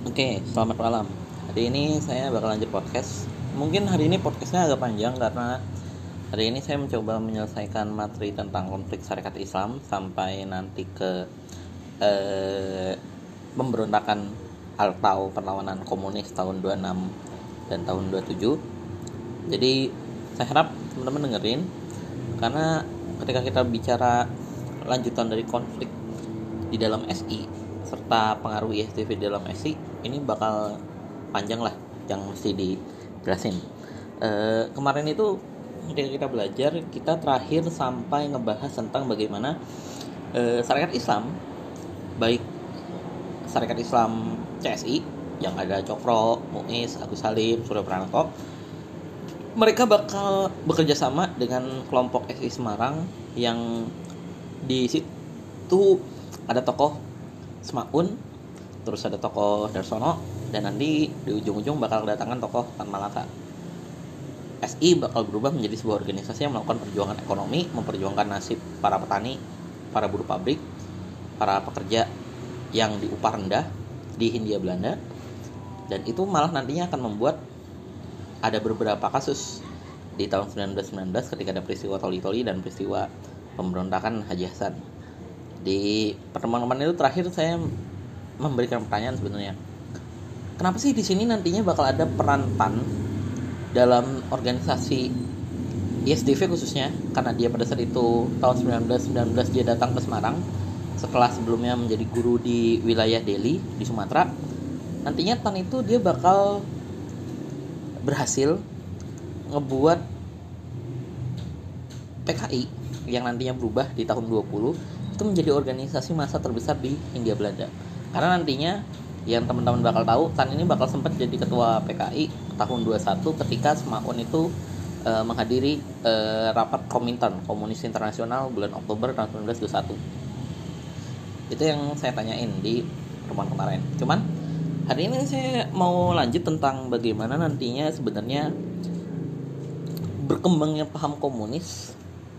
Oke, selamat malam. Hari ini saya bakal lanjut podcast. Mungkin hari ini podcastnya agak panjang karena hari ini saya mencoba menyelesaikan materi tentang konflik syarikat Islam sampai nanti ke eh, pemberontakan atau perlawanan komunis tahun 26 dan tahun 27. Jadi saya harap teman-teman dengerin karena ketika kita bicara lanjutan dari konflik di dalam SI serta pengaruh ISTV dalam SI ini bakal panjang lah yang mesti dijelasin. E, kemarin itu ketika kita belajar kita terakhir sampai ngebahas tentang bagaimana e, syarikat Islam baik syarikat Islam CSI yang ada Cokro, Muiz, Agus Salim, Surya Pranoto mereka bakal bekerja sama dengan kelompok SI Semarang yang di situ ada tokoh Semaun terus ada tokoh Darsono dan nanti di ujung-ujung bakal kedatangan tokoh Tan Malaka SI bakal berubah menjadi sebuah organisasi yang melakukan perjuangan ekonomi, memperjuangkan nasib para petani, para buruh pabrik, para pekerja yang diupah rendah di Hindia Belanda. Dan itu malah nantinya akan membuat ada beberapa kasus di tahun 1919 ketika ada peristiwa Toli-Toli dan peristiwa pemberontakan Haji Hasan di pertemuan-pertemuan itu terakhir saya memberikan pertanyaan sebenarnya. Kenapa sih di sini nantinya bakal ada peran PAN dalam organisasi ISDV khususnya? Karena dia pada saat itu tahun 1919 dia datang ke Semarang setelah sebelumnya menjadi guru di wilayah Delhi di Sumatera. Nantinya PAN itu dia bakal berhasil ngebuat PKI yang nantinya berubah di tahun 20 itu menjadi organisasi massa terbesar di Hindia Belanda. Karena nantinya yang teman-teman bakal tahu, Tan ini bakal sempat jadi ketua PKI tahun 21 ketika Semaun itu e, menghadiri e, rapat Komintern Komunis Internasional bulan Oktober tahun 1921. Itu yang saya tanyain di pertemuan kemarin. Cuman hari ini saya mau lanjut tentang bagaimana nantinya sebenarnya berkembangnya paham komunis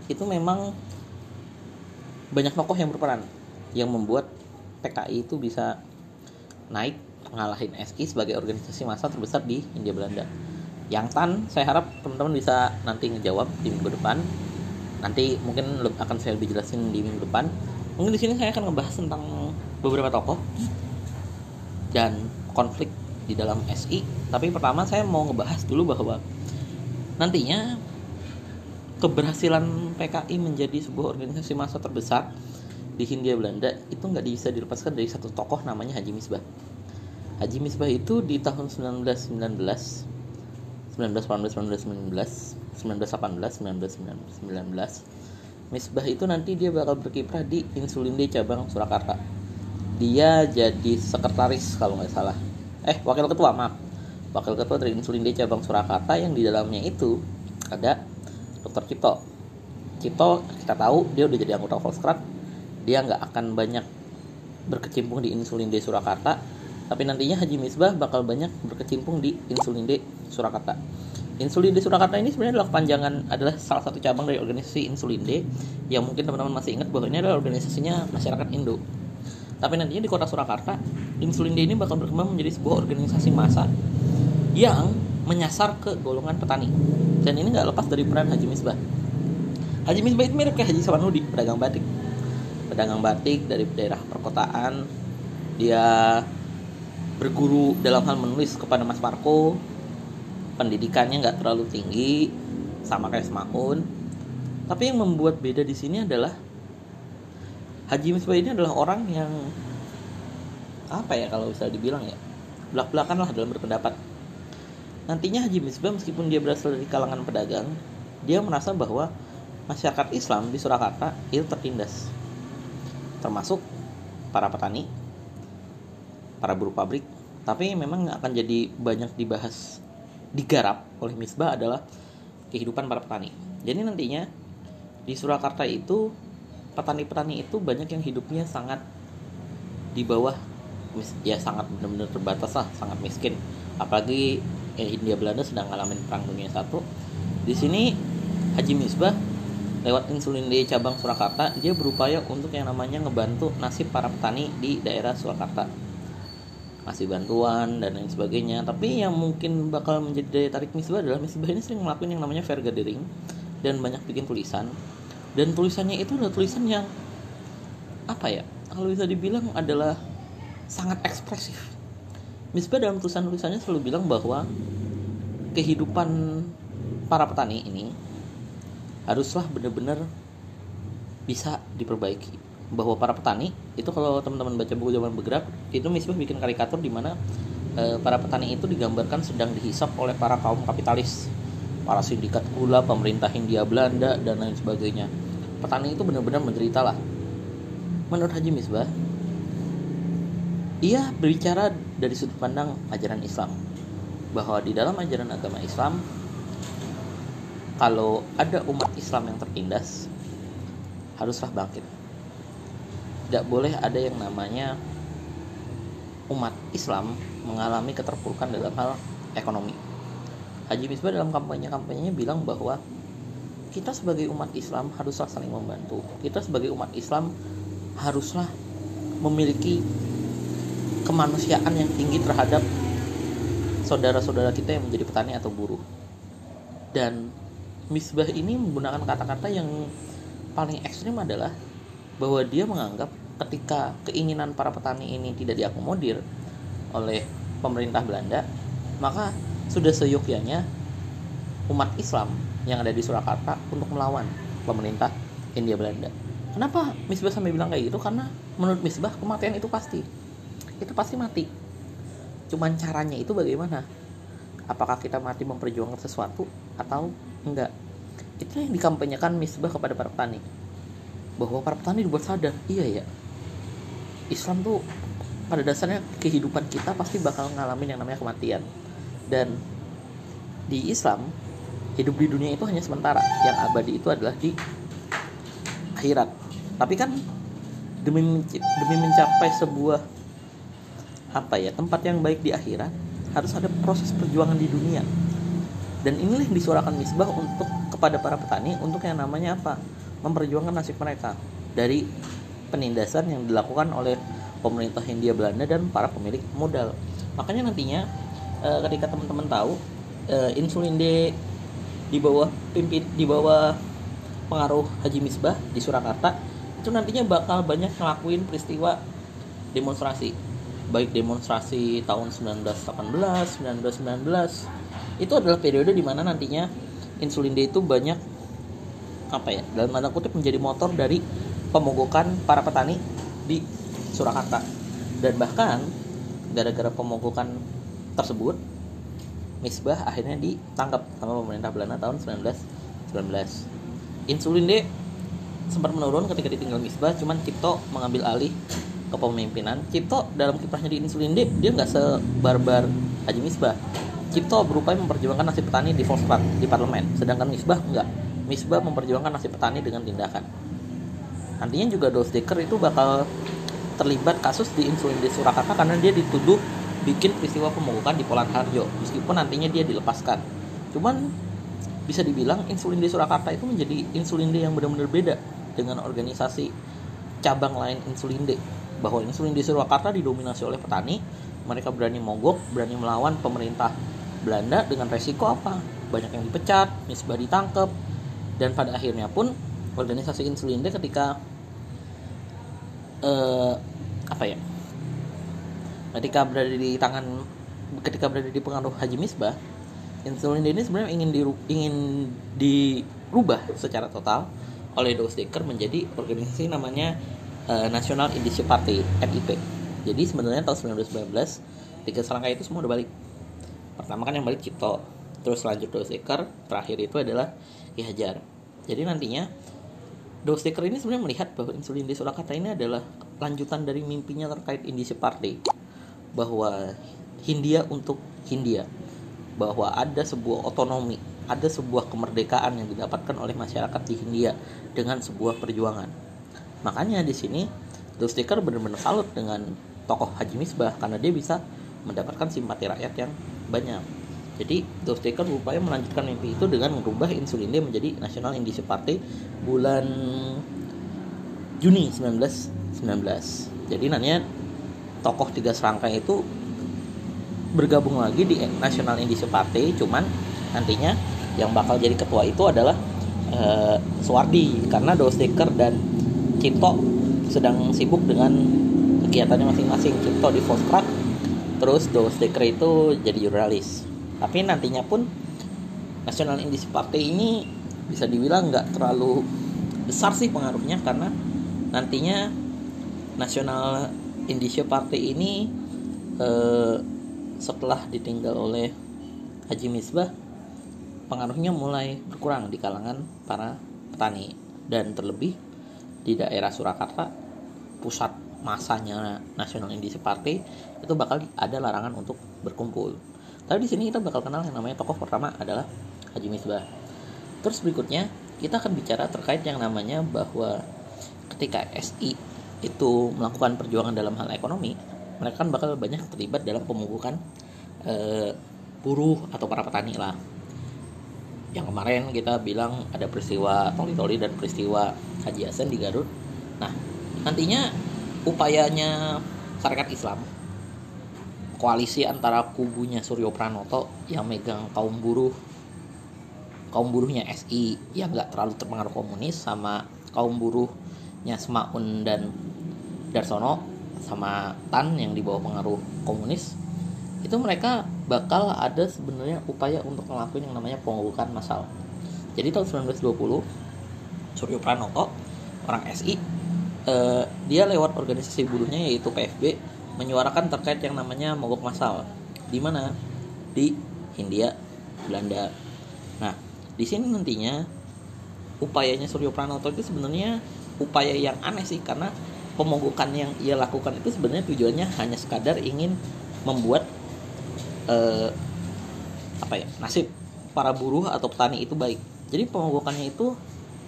itu memang banyak tokoh yang berperan yang membuat PKI itu bisa naik ngalahin SI sebagai organisasi massa terbesar di India Belanda. Yang Tan, saya harap teman-teman bisa nanti ngejawab di minggu depan. Nanti mungkin akan saya lebih jelasin di minggu depan. Mungkin di sini saya akan ngebahas tentang beberapa tokoh dan konflik di dalam SI. Tapi pertama saya mau ngebahas dulu bahwa nantinya keberhasilan PKI menjadi sebuah organisasi massa terbesar di Hindia Belanda itu nggak bisa dilepaskan dari satu tokoh namanya Haji Misbah. Haji Misbah itu di tahun 1919 1918 1919 1918 1919 Misbah itu nanti dia bakal berkiprah di Insulin cabang Surakarta. Dia jadi sekretaris kalau nggak salah. Eh, wakil ketua, maaf. Wakil ketua dari Insulin cabang Surakarta yang di dalamnya itu ada dokter Cipto Cipto kita tahu dia udah jadi anggota Volkswagen dia nggak akan banyak berkecimpung di insulin D Surakarta tapi nantinya Haji Misbah bakal banyak berkecimpung di insulin D Surakarta. Insulin D Surakarta ini sebenarnya adalah kepanjangan adalah salah satu cabang dari organisasi Insulin D yang mungkin teman-teman masih ingat bahwa ini adalah organisasinya masyarakat Indo. Tapi nantinya di kota Surakarta, Insulin D ini bakal berkembang menjadi sebuah organisasi massa yang menyasar ke golongan petani. Dan ini nggak lepas dari peran Haji Misbah. Haji Misbah itu mirip kayak Haji Sawanudi pedagang batik pedagang batik dari daerah perkotaan. Dia berguru dalam hal menulis kepada Mas Marco. Pendidikannya nggak terlalu tinggi sama kayak Semaun tapi yang membuat beda di sini adalah Haji Misbah ini adalah orang yang apa ya kalau bisa dibilang ya belak belakan lah dalam berpendapat. Nantinya Haji Misbah meskipun dia berasal dari kalangan pedagang, dia merasa bahwa masyarakat Islam di Surakarta itu tertindas. Termasuk para petani, para buruh pabrik, tapi memang akan jadi banyak dibahas digarap oleh Misbah adalah kehidupan para petani. Jadi nantinya di Surakarta itu petani-petani itu banyak yang hidupnya sangat di bawah ya sangat benar-benar terbatas lah, sangat miskin. Apalagi eh, India Belanda sedang ngalamin perang dunia satu di sini Haji Misbah lewat insulin di cabang Surakarta dia berupaya untuk yang namanya ngebantu nasib para petani di daerah Surakarta. Ngasih bantuan dan lain sebagainya. Tapi yang mungkin bakal menjadi daya tarik Misbah adalah Misbah ini sering ngelakuin yang namanya fair gathering dan banyak bikin tulisan. Dan tulisannya itu adalah tulisan yang apa ya kalau bisa dibilang adalah sangat ekspresif. Misbah dalam tulisan-tulisannya selalu bilang bahwa kehidupan para petani ini haruslah benar-benar bisa diperbaiki. Bahwa para petani itu kalau teman-teman baca buku zaman bergerak itu Misbah bikin karikatur di mana e, para petani itu digambarkan sedang dihisap oleh para kaum kapitalis. Para sindikat gula pemerintah Hindia Belanda dan lain sebagainya. Petani itu benar-benar menderita lah. Menurut Haji Misbah ia berbicara dari sudut pandang ajaran Islam. Bahwa di dalam ajaran agama Islam kalau ada umat Islam yang tertindas haruslah bangkit tidak boleh ada yang namanya umat Islam mengalami keterpurukan dalam hal ekonomi. Haji Misbah dalam kampanye-kampanyenya bilang bahwa kita sebagai umat Islam haruslah saling membantu. Kita sebagai umat Islam haruslah memiliki kemanusiaan yang tinggi terhadap saudara-saudara kita yang menjadi petani atau buruh. Dan Misbah ini menggunakan kata-kata yang paling ekstrim adalah bahwa dia menganggap ketika keinginan para petani ini tidak diakomodir oleh pemerintah Belanda, maka sudah seyogyanya umat Islam yang ada di Surakarta untuk melawan pemerintah India Belanda. Kenapa Misbah sampai bilang kayak gitu? Karena menurut Misbah kematian itu pasti. Itu pasti mati. Cuman caranya itu bagaimana? Apakah kita mati memperjuangkan sesuatu atau enggak? Itu yang dikampanyekan Misbah kepada para petani. Bahwa para petani dibuat sadar, iya ya, Islam tuh pada dasarnya kehidupan kita pasti bakal ngalamin yang namanya kematian. Dan di Islam hidup di dunia itu hanya sementara. Yang abadi itu adalah di akhirat. Tapi kan demi demi mencapai sebuah apa ya tempat yang baik di akhirat harus ada proses perjuangan di dunia dan inilah yang disuarakan misbah untuk kepada para petani untuk yang namanya apa memperjuangkan nasib mereka dari penindasan yang dilakukan oleh pemerintah Hindia Belanda dan para pemilik modal. Makanya nantinya e, ketika teman-teman tahu e, insulin D di bawah pimpin di bawah pengaruh Haji Misbah di Surakarta itu nantinya bakal banyak ngelakuin peristiwa demonstrasi baik demonstrasi tahun 1918, 1919 itu adalah periode di mana nantinya insulin D itu banyak apa ya dalam tanda kutip menjadi motor dari pemogokan para petani di Surakarta. Dan bahkan gara-gara pemogokan tersebut Misbah akhirnya ditangkap sama pemerintah Belanda tahun 1919 insulin D sempat menurun ketika ditinggal Misbah cuman Cipto mengambil alih kepemimpinan Cipto dalam kiprahnya di insulin D dia nggak sebarbar Haji Misbah Cipto berupaya memperjuangkan nasib petani di Volkswagen di parlemen. Sedangkan Misbah enggak. Misbah memperjuangkan nasib petani dengan tindakan. Nantinya juga Dekker itu bakal terlibat kasus di insulin di Surakarta karena dia dituduh bikin peristiwa pemogokan di Polan Harjo. Meskipun nantinya dia dilepaskan. Cuman bisa dibilang insulin di Surakarta itu menjadi insulin D yang benar-benar beda dengan organisasi cabang lain insulin D bahwa insulin di Surakarta didominasi oleh petani mereka berani mogok berani melawan pemerintah Belanda dengan resiko apa? Banyak yang dipecat misbah ditangkap dan pada akhirnya pun organisasi insulin D ketika uh, apa ya? Ketika berada di tangan ketika berada di pengaruh Haji Misbah insulin ini sebenarnya ingin di, ingin dirubah secara total oleh Dos Dekker menjadi organisasi namanya uh, National Industry Party NIP jadi sebenarnya tahun 1919 tiga serangkai itu semua udah balik pertama kan yang balik Cipto terus lanjut Dos Dekker terakhir itu adalah Ki Hajar jadi nantinya Dosteker ini sebenarnya melihat bahwa insulin di Surakarta ini adalah lanjutan dari mimpinya terkait Indonesia Party bahwa Hindia untuk Hindia bahwa ada sebuah otonomi ada sebuah kemerdekaan yang didapatkan oleh masyarakat di Hindia dengan sebuah perjuangan. Makanya di sini Dosteker benar-benar salut dengan tokoh Haji Misbah karena dia bisa mendapatkan simpati rakyat yang banyak. Jadi Dostoyevsky berupaya melanjutkan mimpi itu dengan merubah insulin dia menjadi National Industry Party bulan Juni 1919. Jadi nantinya tokoh tiga serangkai itu bergabung lagi di National Indonesia Party cuman nantinya yang bakal jadi ketua itu adalah uh, Suwardi. Karena Dosteker dan Cipto sedang sibuk dengan kegiatannya masing-masing. Cipto di Volkskrag terus Dosteker itu jadi jurnalis. Tapi nantinya pun National Indonesia Party ini bisa dibilang nggak terlalu besar sih pengaruhnya karena nantinya National Indonesia Party ini eh, setelah ditinggal oleh Haji Misbah pengaruhnya mulai berkurang di kalangan para petani dan terlebih di daerah Surakarta pusat masanya National Indonesia Party itu bakal ada larangan untuk berkumpul. Tapi di sini kita bakal kenal yang namanya tokoh pertama adalah Haji Misbah. Terus berikutnya kita akan bicara terkait yang namanya bahwa ketika SI itu melakukan perjuangan dalam hal ekonomi, mereka kan bakal banyak terlibat dalam pemugukan e, buruh atau para petani lah. Yang kemarin kita bilang ada peristiwa Toli-Toli dan peristiwa Haji Hasan di Garut. Nah, nantinya upayanya Sarekat Islam koalisi antara kubunya Suryo Pranoto yang megang kaum buruh kaum buruhnya SI yang nggak terlalu terpengaruh komunis sama kaum buruhnya Semaun dan Darsono sama Tan yang di bawah pengaruh komunis itu mereka bakal ada sebenarnya upaya untuk ngelakuin yang namanya pengubukan massal. Jadi tahun 1920 Suryo Pranoto orang SI eh, dia lewat organisasi buruhnya yaitu PFB menyuarakan terkait yang namanya mogok massal. Di mana? Di Hindia Belanda. Nah, di sini nantinya upayanya Suryo Pranoto itu sebenarnya upaya yang aneh sih karena pemogokan yang ia lakukan itu sebenarnya tujuannya hanya sekadar ingin membuat eh, apa ya nasib para buruh atau petani itu baik. Jadi pemogokannya itu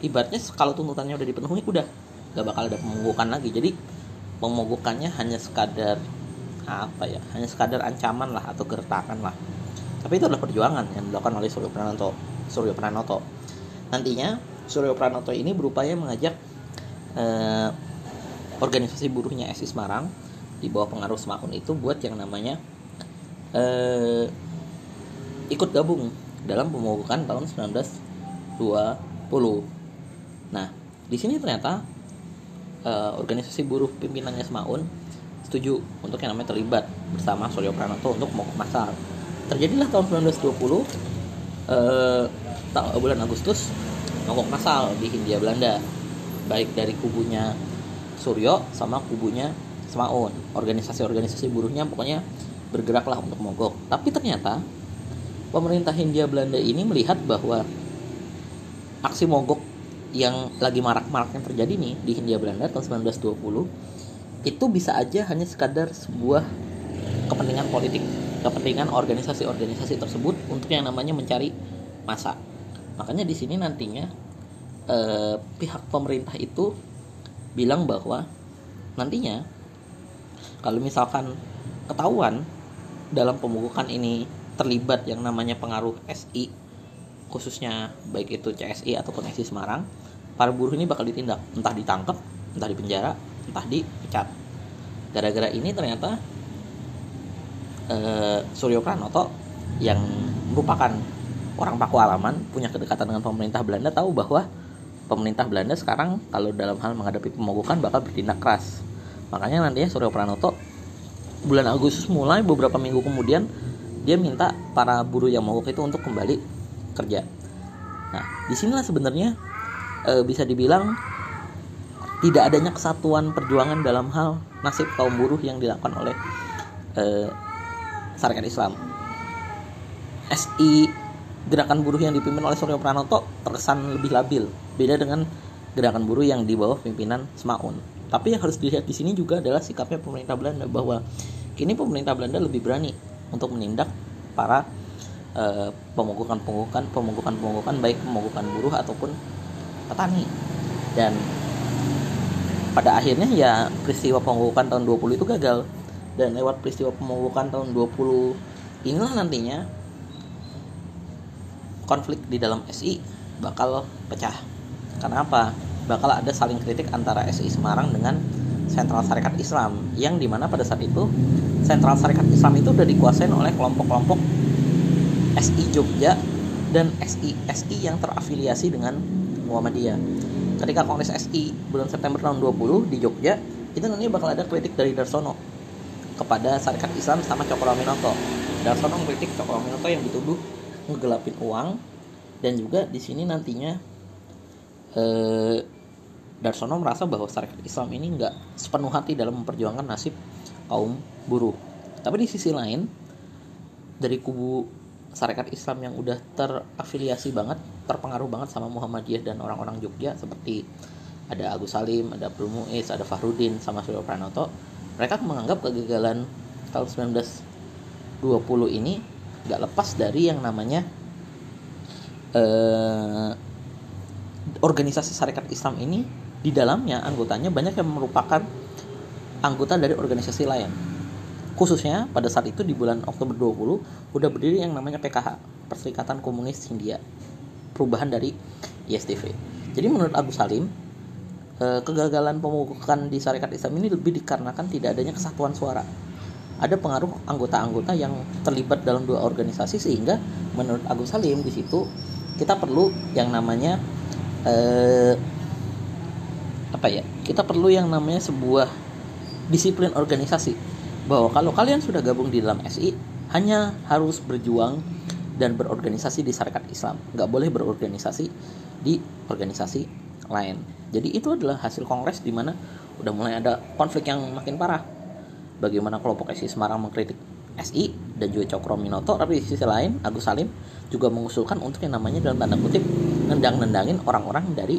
ibaratnya kalau tuntutannya udah dipenuhi udah gak bakal ada pemogokan lagi. Jadi pemogokannya hanya sekadar apa ya hanya sekadar ancaman lah atau gertakan lah. Tapi itu adalah perjuangan yang dilakukan oleh Suryo Pranoto Suryo Pranoto. Nantinya Suryo Pranoto ini berupaya mengajak eh, organisasi buruhnya SI Semarang di bawah pengaruh Semaun itu buat yang namanya eh, ikut gabung dalam pemogokan tahun 1920. Nah, di sini ternyata eh, organisasi buruh pimpinannya Semaun setuju untuk yang namanya terlibat bersama Suryo Pranoto untuk mogok masal. Terjadilah tahun 1920 eh, bulan Agustus mogok masal di Hindia Belanda. Baik dari kubunya Suryo sama kubunya Semaun. Organisasi-organisasi buruhnya pokoknya bergeraklah untuk mogok. Tapi ternyata pemerintah Hindia Belanda ini melihat bahwa aksi mogok yang lagi marak-marak yang terjadi nih di Hindia Belanda tahun 1920 itu bisa aja hanya sekadar sebuah kepentingan politik kepentingan organisasi-organisasi tersebut untuk yang namanya mencari masa makanya di sini nantinya eh, pihak pemerintah itu bilang bahwa nantinya kalau misalkan ketahuan dalam pemukukan ini terlibat yang namanya pengaruh SI khususnya baik itu CSI ataupun SI Semarang para buruh ini bakal ditindak entah ditangkap entah dipenjara entah dipecat gara-gara ini ternyata eh, Suryo Pranoto yang merupakan orang Paku Alaman punya kedekatan dengan pemerintah Belanda tahu bahwa pemerintah Belanda sekarang kalau dalam hal menghadapi pemogokan bakal bertindak keras. Makanya nantinya Suryo Pranoto bulan Agustus mulai beberapa minggu kemudian dia minta para buruh yang mogok itu untuk kembali kerja. Nah, di sinilah sebenarnya e, bisa dibilang tidak adanya kesatuan perjuangan dalam hal nasib kaum buruh yang dilakukan oleh e, Sarekat Islam. SI gerakan buruh yang dipimpin oleh Suryo Pranoto terkesan lebih labil beda dengan gerakan buruh yang di bawah pimpinan Semaun. Tapi yang harus dilihat di sini juga adalah sikapnya pemerintah Belanda bahwa kini pemerintah Belanda lebih berani untuk menindak para uh, pemogokan-pemogokan pemogokan-pemogokan baik pemogokan buruh ataupun petani. Dan pada akhirnya ya peristiwa pemogokan tahun 20 itu gagal. Dan lewat peristiwa pemogokan tahun 20 inilah nantinya konflik di dalam SI bakal pecah. Karena apa? Bakal ada saling kritik antara SI Semarang dengan Sentral Syarikat Islam yang di mana pada saat itu Sentral Syarikat Islam itu udah dikuasain oleh kelompok-kelompok SI Jogja dan SI SI yang terafiliasi dengan Muhammadiyah. Ketika Kongres SI bulan September tahun 20 di Jogja, itu nanti bakal ada kritik dari Darsono kepada Syarikat Islam sama Cokro Aminoto. Darsono mengkritik Cokro Aminoto yang dituduh ngegelapin uang dan juga di sini nantinya eh, Darsono merasa bahwa syarikat Islam ini nggak sepenuh hati dalam memperjuangkan nasib kaum buruh. Tapi di sisi lain, dari kubu syarikat Islam yang udah terafiliasi banget, terpengaruh banget sama Muhammadiyah dan orang-orang Jogja seperti ada Agus Salim, ada Muiz, ada Fahrudin, sama Suryo Pranoto, mereka menganggap kegagalan tahun 1920 ini nggak lepas dari yang namanya eh, organisasi syarikat Islam ini di dalamnya anggotanya banyak yang merupakan anggota dari organisasi lain. Khususnya pada saat itu di bulan Oktober 20 udah berdiri yang namanya PKH, Perserikatan Komunis Hindia. Perubahan dari ISTV. Jadi menurut Abu Salim, eh, kegagalan pemukukan di syarikat Islam ini lebih dikarenakan tidak adanya kesatuan suara. Ada pengaruh anggota-anggota yang terlibat dalam dua organisasi sehingga menurut Agus Salim di situ kita perlu yang namanya eh, apa ya kita perlu yang namanya sebuah disiplin organisasi bahwa kalau kalian sudah gabung di dalam SI hanya harus berjuang dan berorganisasi di syarikat Islam. Nggak boleh berorganisasi di organisasi lain. Jadi itu adalah hasil kongres di mana udah mulai ada konflik yang makin parah. Bagaimana kelompok SI Semarang mengkritik SI dan juga Cokro Minoto tapi di sisi lain Agus Salim juga mengusulkan untuk yang namanya dalam tanda kutip nendang-nendangin orang-orang dari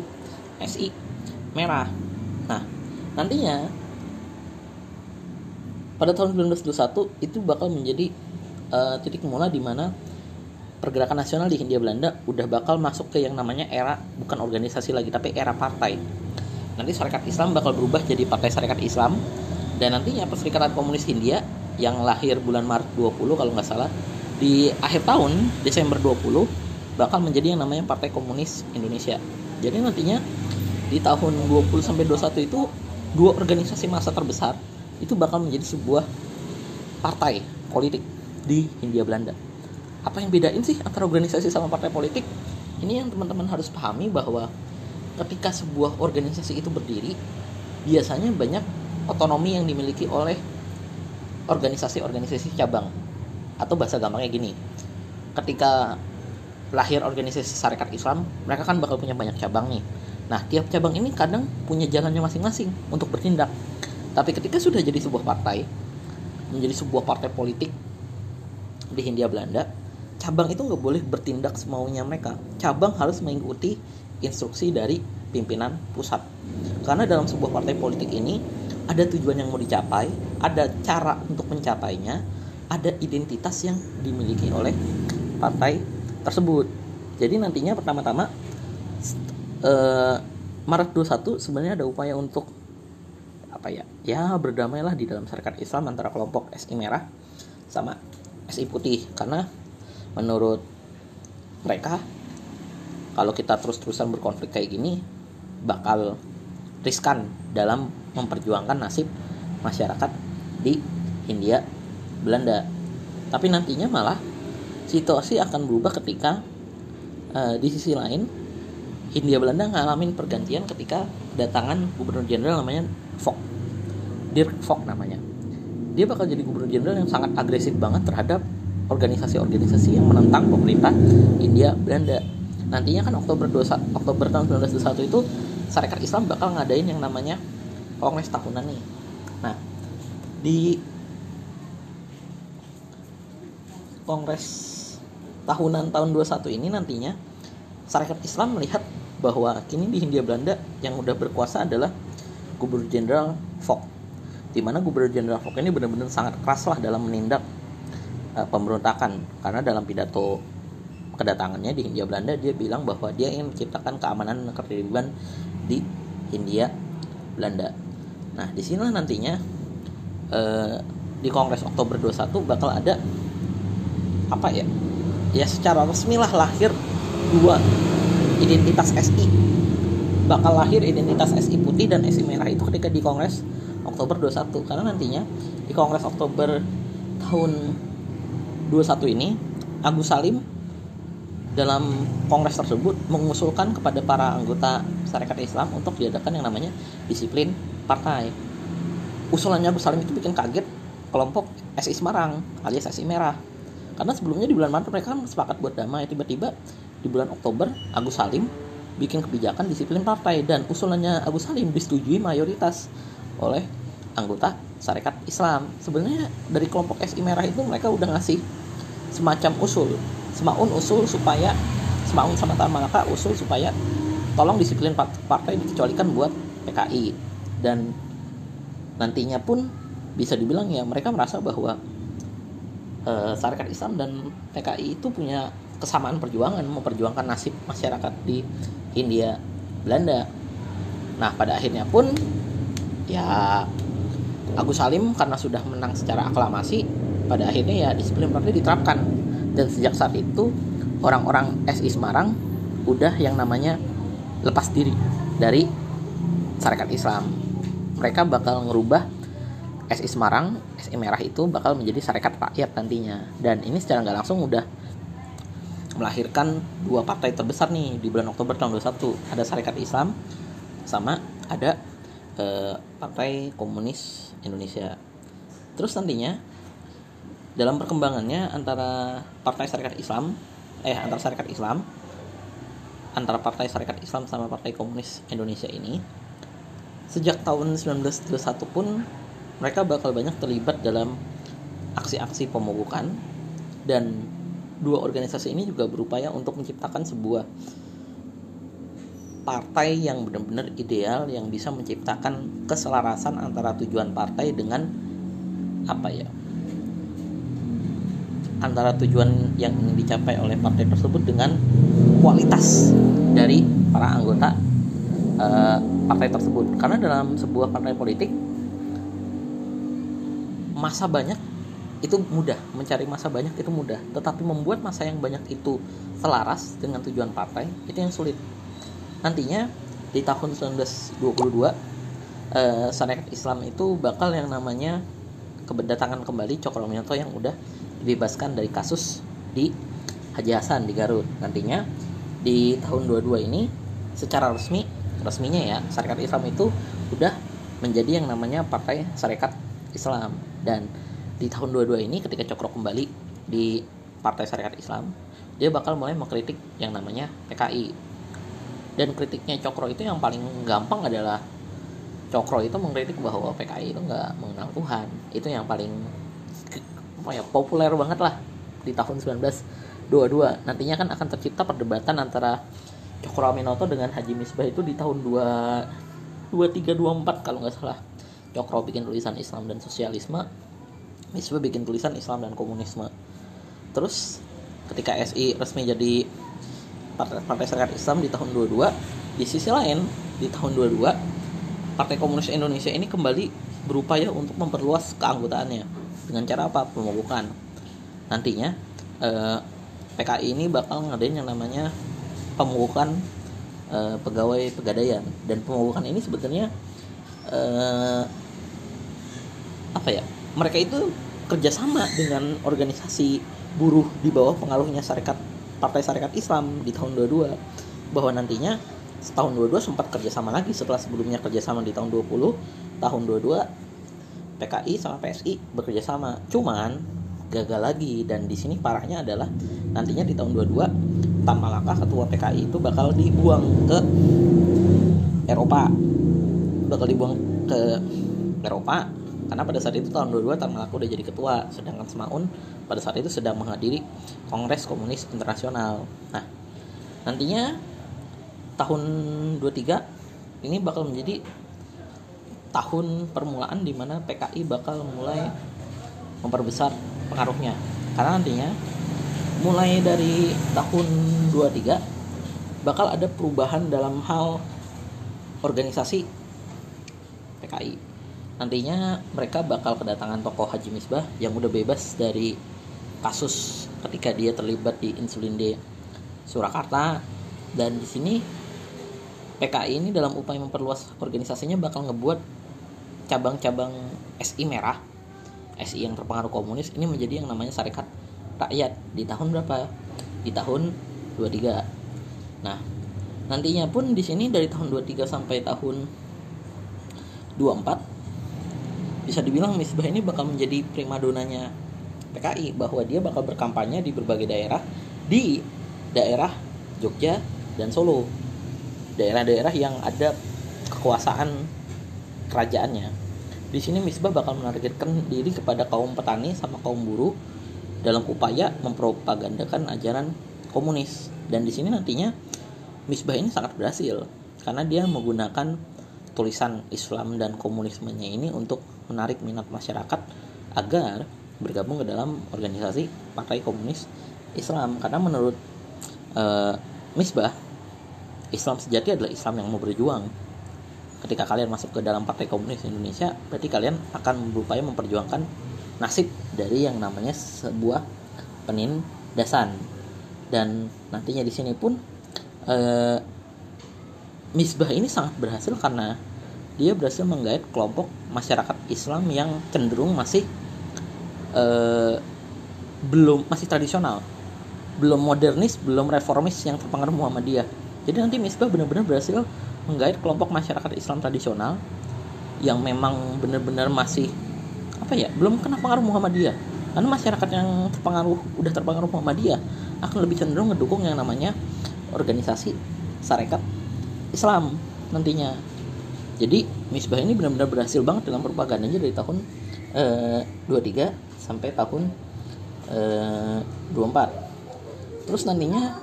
SI merah. Nah, nantinya pada tahun 1921 itu bakal menjadi uh, titik mula di mana pergerakan nasional di Hindia Belanda udah bakal masuk ke yang namanya era bukan organisasi lagi tapi era partai. Nanti Syarikat Islam bakal berubah jadi Partai Syarikat Islam dan nantinya Perserikatan Komunis Hindia yang lahir bulan Maret 20 kalau nggak salah di akhir tahun Desember 20 bakal menjadi yang namanya Partai Komunis Indonesia. Jadi nantinya di tahun 20 sampai 21 itu dua organisasi massa terbesar itu bakal menjadi sebuah partai politik di Hindia Belanda. Apa yang bedain sih antara organisasi sama partai politik? Ini yang teman-teman harus pahami bahwa ketika sebuah organisasi itu berdiri, biasanya banyak otonomi yang dimiliki oleh organisasi-organisasi cabang. Atau bahasa gampangnya gini, ketika lahir organisasi syarikat Islam, mereka kan bakal punya banyak cabang nih Nah, tiap cabang ini kadang punya jalannya masing-masing untuk bertindak. Tapi ketika sudah jadi sebuah partai, menjadi sebuah partai politik di Hindia Belanda, cabang itu nggak boleh bertindak semaunya mereka. Cabang harus mengikuti instruksi dari pimpinan pusat. Karena dalam sebuah partai politik ini ada tujuan yang mau dicapai, ada cara untuk mencapainya, ada identitas yang dimiliki oleh partai tersebut. Jadi nantinya pertama-tama uh, Maret 21 sebenarnya ada upaya untuk apa ya? Ya berdamailah di dalam syarikat Islam antara kelompok SI merah sama SI putih. Karena menurut mereka kalau kita terus-terusan berkonflik kayak gini bakal riskan dalam memperjuangkan nasib masyarakat di Hindia Belanda. Tapi nantinya malah situasi akan berubah ketika uh, di sisi lain Hindia Belanda ngalamin pergantian ketika datangan gubernur jenderal namanya Fock Dirk Fock namanya. Dia bakal jadi gubernur jenderal yang sangat agresif banget terhadap organisasi-organisasi yang menentang pemerintah Hindia Belanda. Nantinya kan Oktober 21, Oktober tahun 1921 itu Syarikat Islam bakal ngadain yang namanya kongres tahunan nih. Nah di kongres tahunan tahun 21 ini nantinya Syarikat Islam melihat bahwa kini di Hindia Belanda yang udah berkuasa adalah Gubernur Jenderal Fock. Di mana Gubernur Jenderal Fock ini benar-benar sangat keras lah dalam menindak uh, pemberontakan karena dalam pidato kedatangannya di Hindia Belanda dia bilang bahwa dia ingin menciptakan keamanan dan ketertiban di Hindia Belanda. Nah, di sini nantinya uh, di Kongres Oktober 21 bakal ada apa ya? Ya secara resmi lah lahir dua identitas SI bakal lahir identitas SI putih dan SI merah itu ketika di Kongres Oktober 21 karena nantinya di Kongres Oktober tahun 21 ini Agus Salim dalam kongres tersebut mengusulkan kepada para anggota Syarikat Islam untuk diadakan yang namanya disiplin partai. Usulannya Agus Salim itu bikin kaget kelompok SI Semarang alias SI Merah. Karena sebelumnya di bulan Maret mereka kan sepakat buat damai, tiba-tiba di bulan Oktober Agus Salim bikin kebijakan disiplin partai dan usulannya Agus Salim disetujui mayoritas oleh anggota Syarikat Islam. Sebenarnya dari kelompok SI Merah itu mereka udah ngasih semacam usul Semaun usul supaya Semaun sama Tan Malaka usul supaya tolong disiplin partai dikecualikan buat PKI dan nantinya pun bisa dibilang ya mereka merasa bahwa e, Syarikat Islam dan PKI itu punya kesamaan perjuangan memperjuangkan nasib masyarakat di India Belanda. Nah pada akhirnya pun ya Agus Salim karena sudah menang secara aklamasi pada akhirnya ya disiplin partai diterapkan. Dan sejak saat itu orang-orang SI Semarang udah yang namanya lepas diri dari Syarikat Islam. Mereka bakal ngerubah SI Semarang, SI Merah itu bakal menjadi Syarikat Rakyat nantinya. Dan ini secara nggak langsung udah melahirkan dua partai terbesar nih di bulan Oktober tahun 21 ada Syarikat Islam sama ada eh, Partai Komunis Indonesia. Terus nantinya dalam perkembangannya antara Partai Syarikat Islam eh antara Syarikat Islam antara Partai Syarikat Islam sama Partai Komunis Indonesia ini sejak tahun 1921 pun mereka bakal banyak terlibat dalam aksi-aksi pemogokan dan dua organisasi ini juga berupaya untuk menciptakan sebuah partai yang benar-benar ideal yang bisa menciptakan keselarasan antara tujuan partai dengan apa ya? Antara tujuan yang ingin dicapai oleh partai tersebut dengan kualitas dari para anggota uh, partai tersebut. Karena dalam sebuah partai politik masa banyak itu mudah. Mencari masa banyak itu mudah. Tetapi membuat masa yang banyak itu selaras dengan tujuan partai itu yang sulit. Nantinya di tahun 1922 eh, Syarikat Islam itu bakal yang namanya keberdatangan kembali Cokroaminoto yang udah dibebaskan dari kasus di Haji Hasan di Garut. Nantinya di tahun 22 ini secara resmi resminya ya Syarikat Islam itu udah menjadi yang namanya Partai Syarikat Islam. Dan di tahun 22 ini ketika Cokro kembali di Partai Syarikat Islam dia bakal mulai mengkritik yang namanya PKI dan kritiknya Cokro itu yang paling gampang adalah Cokro itu mengkritik bahwa PKI itu nggak mengenal Tuhan. Itu yang paling ya populer banget lah di tahun 1922 nantinya kan akan tercipta perdebatan antara Cokro Aminoto dengan Haji Misbah itu di tahun 2 2324 kalau nggak salah. Cokro bikin tulisan Islam dan sosialisme Misbah bikin tulisan Islam dan komunisme. Terus ketika SI resmi jadi Partai, Partai Serikat Islam di tahun 22 di sisi lain di tahun 22 Partai Komunis Indonesia ini kembali berupaya untuk memperluas keanggotaannya. Dengan cara apa? Pemogokan nantinya eh, PKI ini bakal ngadain yang namanya pemogokan eh, pegawai pegadaian. Dan pemogokan ini sebetulnya eh, apa ya mereka itu kerjasama dengan organisasi buruh di bawah pengaruhnya syarikat Partai Syarikat Islam di tahun 22 bahwa nantinya tahun 22 sempat kerjasama lagi setelah sebelumnya kerjasama di tahun 20 tahun 22 PKI sama PSI bekerja sama cuman gagal lagi dan di sini parahnya adalah nantinya di tahun 22 Tan Malaka ketua PKI itu bakal dibuang ke Eropa. Bakal dibuang ke Eropa karena pada saat itu tahun 22 Tan Malaka udah jadi ketua sedangkan Semaun pada saat itu sedang menghadiri Kongres Komunis Internasional. Nah nantinya tahun 23 ini bakal menjadi tahun permulaan di mana PKI bakal mulai memperbesar pengaruhnya. Karena nantinya mulai dari tahun 23 bakal ada perubahan dalam hal organisasi PKI nantinya mereka bakal kedatangan tokoh Haji Misbah yang udah bebas dari kasus ketika dia terlibat di insulin D Surakarta dan di sini PKI ini dalam upaya memperluas organisasinya bakal ngebuat cabang-cabang SI merah SI yang terpengaruh komunis ini menjadi yang namanya Sarekat Rakyat di tahun berapa? Di tahun 23. Nah, nantinya pun di sini dari tahun 23 sampai tahun 24 bisa dibilang Misbah ini bakal menjadi primadonanya PKI bahwa dia bakal berkampanye di berbagai daerah di daerah Jogja dan Solo. Daerah-daerah yang ada kekuasaan kerajaannya di sini Misbah bakal menargetkan diri kepada kaum petani sama kaum buruh dalam upaya mempropagandakan ajaran komunis. Dan di sini nantinya Misbah ini sangat berhasil karena dia menggunakan tulisan Islam dan komunismenya ini untuk menarik minat masyarakat agar bergabung ke dalam organisasi Partai Komunis Islam. Karena menurut uh, Misbah Islam sejati adalah Islam yang mau berjuang. Ketika kalian masuk ke dalam Partai Komunis Indonesia berarti kalian akan berupaya memperjuangkan nasib dari yang namanya sebuah penindasan. Dan nantinya di sini pun eh, Misbah ini sangat berhasil karena dia berhasil menggait kelompok masyarakat Islam yang cenderung masih eh, belum masih tradisional. Belum modernis belum reformis yang terpengaruh Muhammadiyah. Jadi nanti Misbah benar-benar berhasil menggait kelompok masyarakat Islam tradisional yang memang benar-benar masih apa ya belum kena pengaruh Muhammadiyah. Karena masyarakat yang terpengaruh udah terpengaruh Muhammadiyah akan lebih cenderung mendukung yang namanya organisasi sarekat Islam nantinya jadi Misbah ini benar-benar berhasil banget dalam propagandanya dari tahun eh, 23 sampai tahun eh, 24 terus nantinya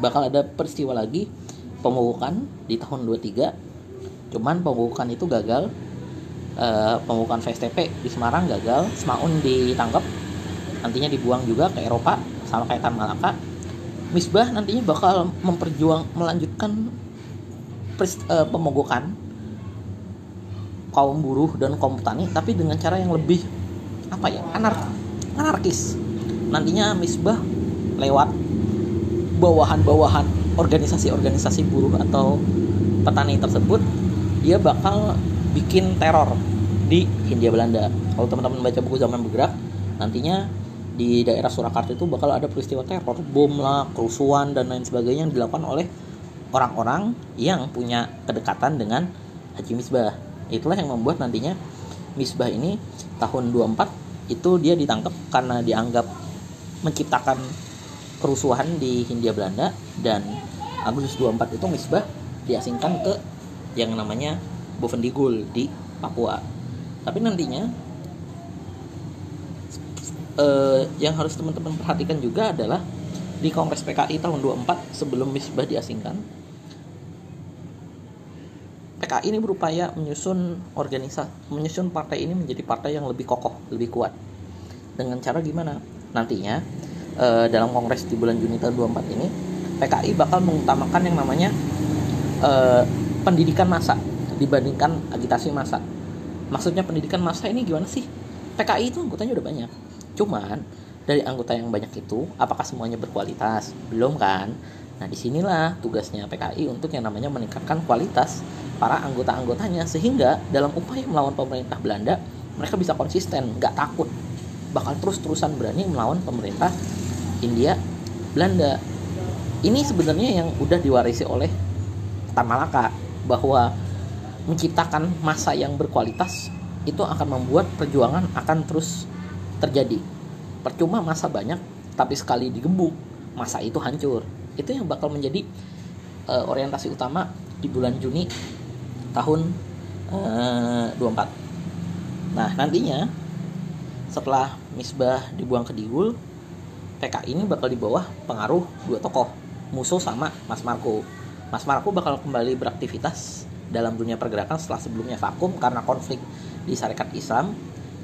bakal ada peristiwa lagi pemukukan di tahun 23 cuman pemukukan itu gagal e, pemukukan VSTP di Semarang gagal Semaun ditangkap nantinya dibuang juga ke Eropa sama kayak Tan Malaka. Misbah nantinya bakal memperjuang melanjutkan pers, e, pemogokan kaum buruh dan kaum petani tapi dengan cara yang lebih apa ya anar anarkis nantinya Misbah lewat bawahan-bawahan organisasi-organisasi buruh atau petani tersebut dia bakal bikin teror di Hindia Belanda. Kalau teman-teman baca buku zaman bergerak, nantinya di daerah Surakarta itu bakal ada peristiwa teror, bom lah, kerusuhan dan lain sebagainya yang dilakukan oleh orang-orang yang punya kedekatan dengan Haji Misbah. Itulah yang membuat nantinya Misbah ini tahun 24 itu dia ditangkap karena dianggap menciptakan kerusuhan di Hindia Belanda dan Agustus 24 itu Misbah diasingkan ke yang namanya Bovendigul di Papua. Tapi nantinya eh, yang harus teman-teman perhatikan juga adalah di Kongres PKI tahun 24 sebelum Misbah diasingkan PKI ini berupaya menyusun organisasi menyusun partai ini menjadi partai yang lebih kokoh, lebih kuat. Dengan cara gimana? Nantinya uh, dalam kongres di bulan Juni tahun 24 ini PKI bakal mengutamakan yang namanya uh, pendidikan massa dibandingkan agitasi massa. Maksudnya pendidikan massa ini gimana sih? PKI itu anggotanya udah banyak. Cuman dari anggota yang banyak itu, apakah semuanya berkualitas? Belum kan? Nah di sinilah tugasnya PKI untuk yang namanya meningkatkan kualitas para anggota-anggotanya sehingga dalam upaya melawan pemerintah Belanda mereka bisa konsisten, nggak takut, bakal terus-terusan berani melawan pemerintah India Belanda. Ini sebenarnya yang udah diwarisi oleh Tan Malaka bahwa menciptakan masa yang berkualitas itu akan membuat perjuangan akan terus terjadi. Percuma masa banyak tapi sekali digebuk masa itu hancur. Itu yang bakal menjadi uh, orientasi utama di bulan Juni tahun uh, eh, 24 nah nantinya setelah Misbah dibuang ke Digul PKI ini bakal di bawah pengaruh dua tokoh musuh sama Mas Marco. Mas Marco bakal kembali beraktivitas dalam dunia pergerakan setelah sebelumnya vakum karena konflik di Sarekat Islam.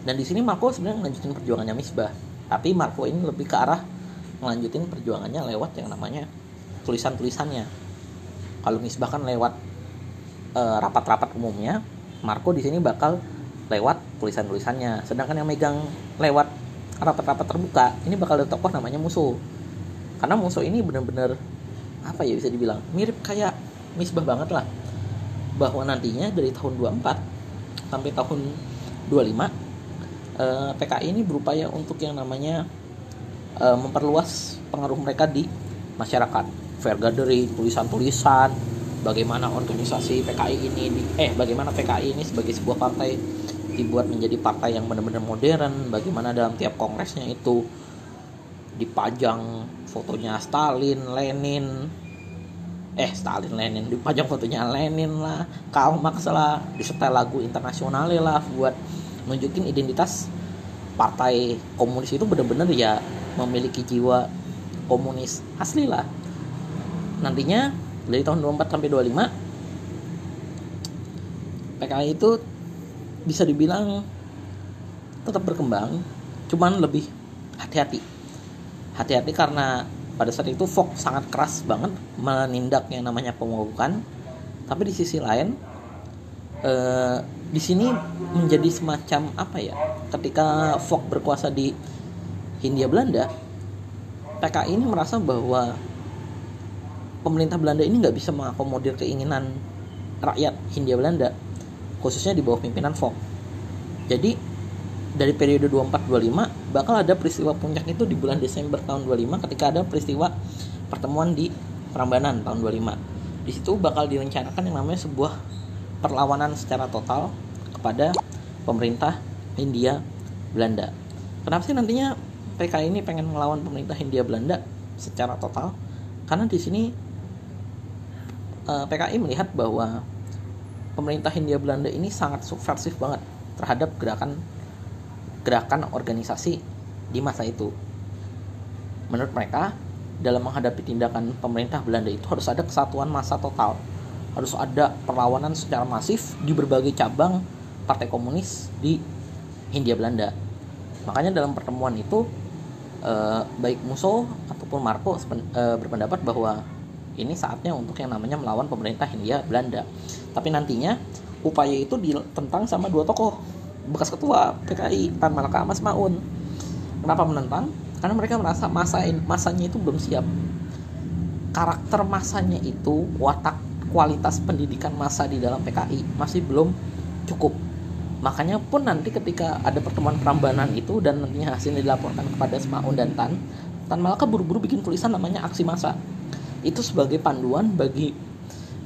Dan di sini Marco sebenarnya melanjutkan perjuangannya Misbah. Tapi Marco ini lebih ke arah melanjutin perjuangannya lewat yang namanya tulisan-tulisannya. Kalau Misbah kan lewat rapat rapat-rapat umumnya Marco di sini bakal lewat tulisan-tulisannya. Sedangkan yang megang lewat rapat-rapat terbuka ini bakal ada tokoh namanya musuh. Karena musuh ini benar-benar apa ya bisa dibilang mirip kayak misbah banget lah. Bahwa nantinya dari tahun 24 sampai tahun 25 eh, PKI ini berupaya untuk yang namanya eh, memperluas pengaruh mereka di masyarakat. Fair gathering tulisan-tulisan bagaimana organisasi PKI ini eh bagaimana PKI ini sebagai sebuah partai dibuat menjadi partai yang benar-benar modern bagaimana dalam tiap kongresnya itu dipajang fotonya Stalin, Lenin. Eh Stalin Lenin dipajang fotonya Lenin lah Karl Marx lah disetel lagu internasional lah buat nunjukin identitas partai komunis itu benar-benar ya memiliki jiwa komunis asli lah. Nantinya dari tahun 24 sampai 25 PKI itu bisa dibilang tetap berkembang cuman lebih hati-hati. Hati-hati karena pada saat itu Fox sangat keras banget menindak yang namanya pemogokan tapi di sisi lain eh, di sini menjadi semacam apa ya ketika Fox berkuasa di Hindia Belanda PKI ini merasa bahwa pemerintah Belanda ini nggak bisa mengakomodir keinginan rakyat Hindia Belanda khususnya di bawah pimpinan Fox jadi dari periode 24-25 bakal ada peristiwa puncak itu di bulan Desember tahun 25 ketika ada peristiwa pertemuan di Prambanan tahun 25 di situ bakal direncanakan yang namanya sebuah perlawanan secara total kepada pemerintah Hindia Belanda. Kenapa sih nantinya PKI ini pengen melawan pemerintah Hindia Belanda secara total? Karena di sini eh, PKI melihat bahwa pemerintah Hindia Belanda ini sangat subversif banget terhadap gerakan gerakan organisasi di masa itu. Menurut mereka, dalam menghadapi tindakan pemerintah Belanda itu harus ada kesatuan massa total. Harus ada perlawanan secara masif di berbagai cabang partai komunis di Hindia Belanda. Makanya dalam pertemuan itu eh, baik Musso ataupun Marco eh, berpendapat bahwa ini saatnya untuk yang namanya melawan pemerintah Hindia Belanda. Tapi nantinya upaya itu ditentang sama dua tokoh bekas ketua PKI Tan Malaka Mas Maun. Kenapa menentang? Karena mereka merasa masa masanya itu belum siap. Karakter masanya itu, watak kualitas pendidikan masa di dalam PKI masih belum cukup. Makanya pun nanti ketika ada pertemuan perambanan itu dan nantinya hasilnya dilaporkan kepada Semaun dan Tan, Tan Malaka buru-buru bikin tulisan namanya aksi masa. Itu sebagai panduan bagi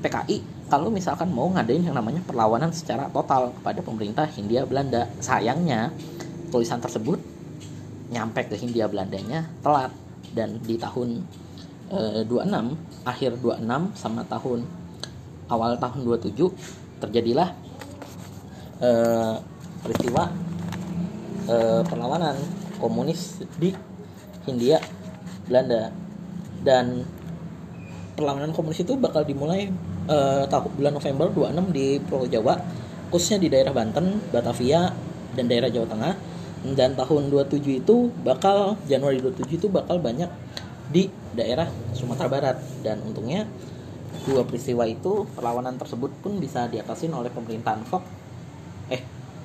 PKI kalau misalkan mau ngadain yang namanya perlawanan secara total kepada pemerintah Hindia Belanda. Sayangnya tulisan tersebut nyampe ke Hindia Belandanya telat dan di tahun e, eh, 26 akhir 26 sama tahun awal tahun 27 terjadilah e, peristiwa e, perlawanan komunis di Hindia Belanda dan perlawanan komunis itu bakal dimulai uh, bulan November 26 di Pulau Jawa khususnya di daerah Banten, Batavia dan daerah Jawa Tengah. Dan tahun 27 itu bakal Januari 27 itu bakal banyak di daerah Sumatera Barat. Dan untungnya dua peristiwa itu perlawanan tersebut pun bisa diatasin oleh pemerintahan Fox eh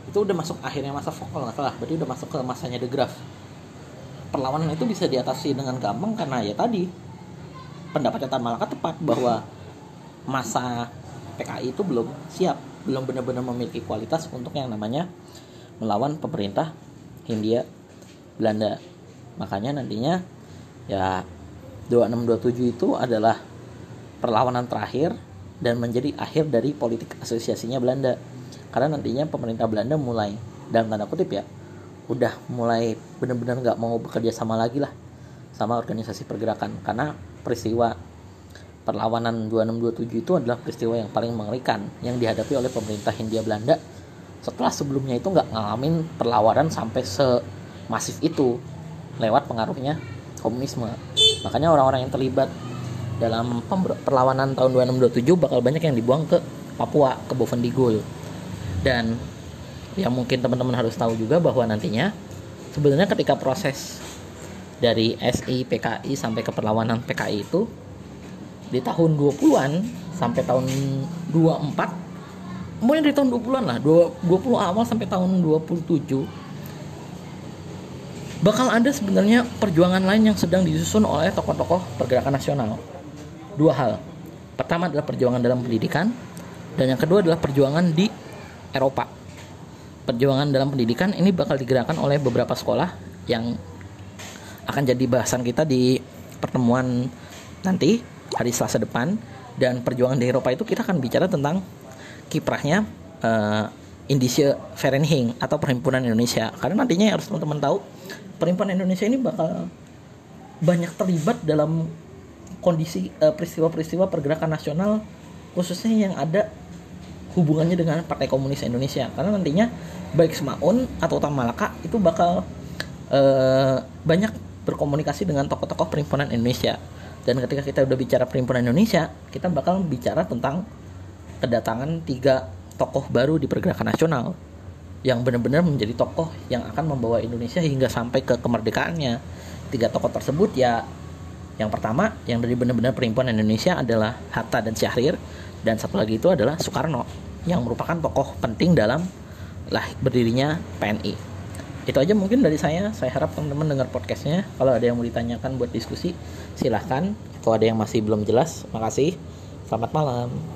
itu udah masuk akhirnya masa Fox kalau nggak salah. Berarti udah masuk ke masanya The Graph. Perlawanan itu bisa diatasi dengan gampang karena ya tadi pendapat Tan Malaka tepat bahwa masa PKI itu belum siap, belum benar-benar memiliki kualitas untuk yang namanya melawan pemerintah Hindia Belanda. Makanya nantinya ya 2627 itu adalah perlawanan terakhir dan menjadi akhir dari politik asosiasinya Belanda. Karena nantinya pemerintah Belanda mulai dalam tanda kutip ya udah mulai benar-benar nggak mau bekerja sama lagi lah sama organisasi pergerakan karena peristiwa perlawanan 2627 itu adalah peristiwa yang paling mengerikan yang dihadapi oleh pemerintah Hindia Belanda setelah sebelumnya itu nggak ngalamin perlawanan sampai semasif itu lewat pengaruhnya komunisme. Makanya orang-orang yang terlibat dalam perlawanan tahun 2627 bakal banyak yang dibuang ke Papua ke Bovendigul dan yang mungkin teman-teman harus tahu juga bahwa nantinya sebenarnya ketika proses dari SI PKI sampai ke perlawanan PKI itu di tahun 20-an sampai tahun 24 mulai dari tahun 20-an lah 20 awal sampai tahun 27 bakal ada sebenarnya perjuangan lain yang sedang disusun oleh tokoh-tokoh pergerakan nasional. Dua hal. Pertama adalah perjuangan dalam pendidikan dan yang kedua adalah perjuangan di Eropa. Perjuangan dalam pendidikan ini bakal digerakkan oleh beberapa sekolah yang akan jadi bahasan kita di pertemuan nanti hari Selasa depan. Dan perjuangan di Eropa itu kita akan bicara tentang kiprahnya uh, Indische Vereniging atau Perhimpunan Indonesia. Karena nantinya harus teman-teman tahu Perhimpunan Indonesia ini bakal banyak terlibat dalam kondisi eh, peristiwa-peristiwa pergerakan nasional khususnya yang ada hubungannya dengan Partai Komunis Indonesia. Karena nantinya baik Semaun atau Utama Malaka itu bakal uh, banyak berkomunikasi dengan tokoh-tokoh perhimpunan Indonesia. Dan ketika kita udah bicara perhimpunan Indonesia kita bakal bicara tentang kedatangan tiga tokoh baru di pergerakan nasional yang benar-benar menjadi tokoh yang akan membawa Indonesia hingga sampai ke kemerdekaannya. Tiga tokoh tersebut ya yang pertama yang dari benar-benar perhimpunan Indonesia adalah Hatta dan Syahrir dan satu lagi itu adalah Soekarno yang merupakan tokoh penting dalam lah berdirinya PNI itu aja mungkin dari saya. Saya harap teman-teman dengar podcastnya. Kalau ada yang mau ditanyakan buat diskusi silahkan. Kalau ada yang masih belum jelas makasih. Selamat malam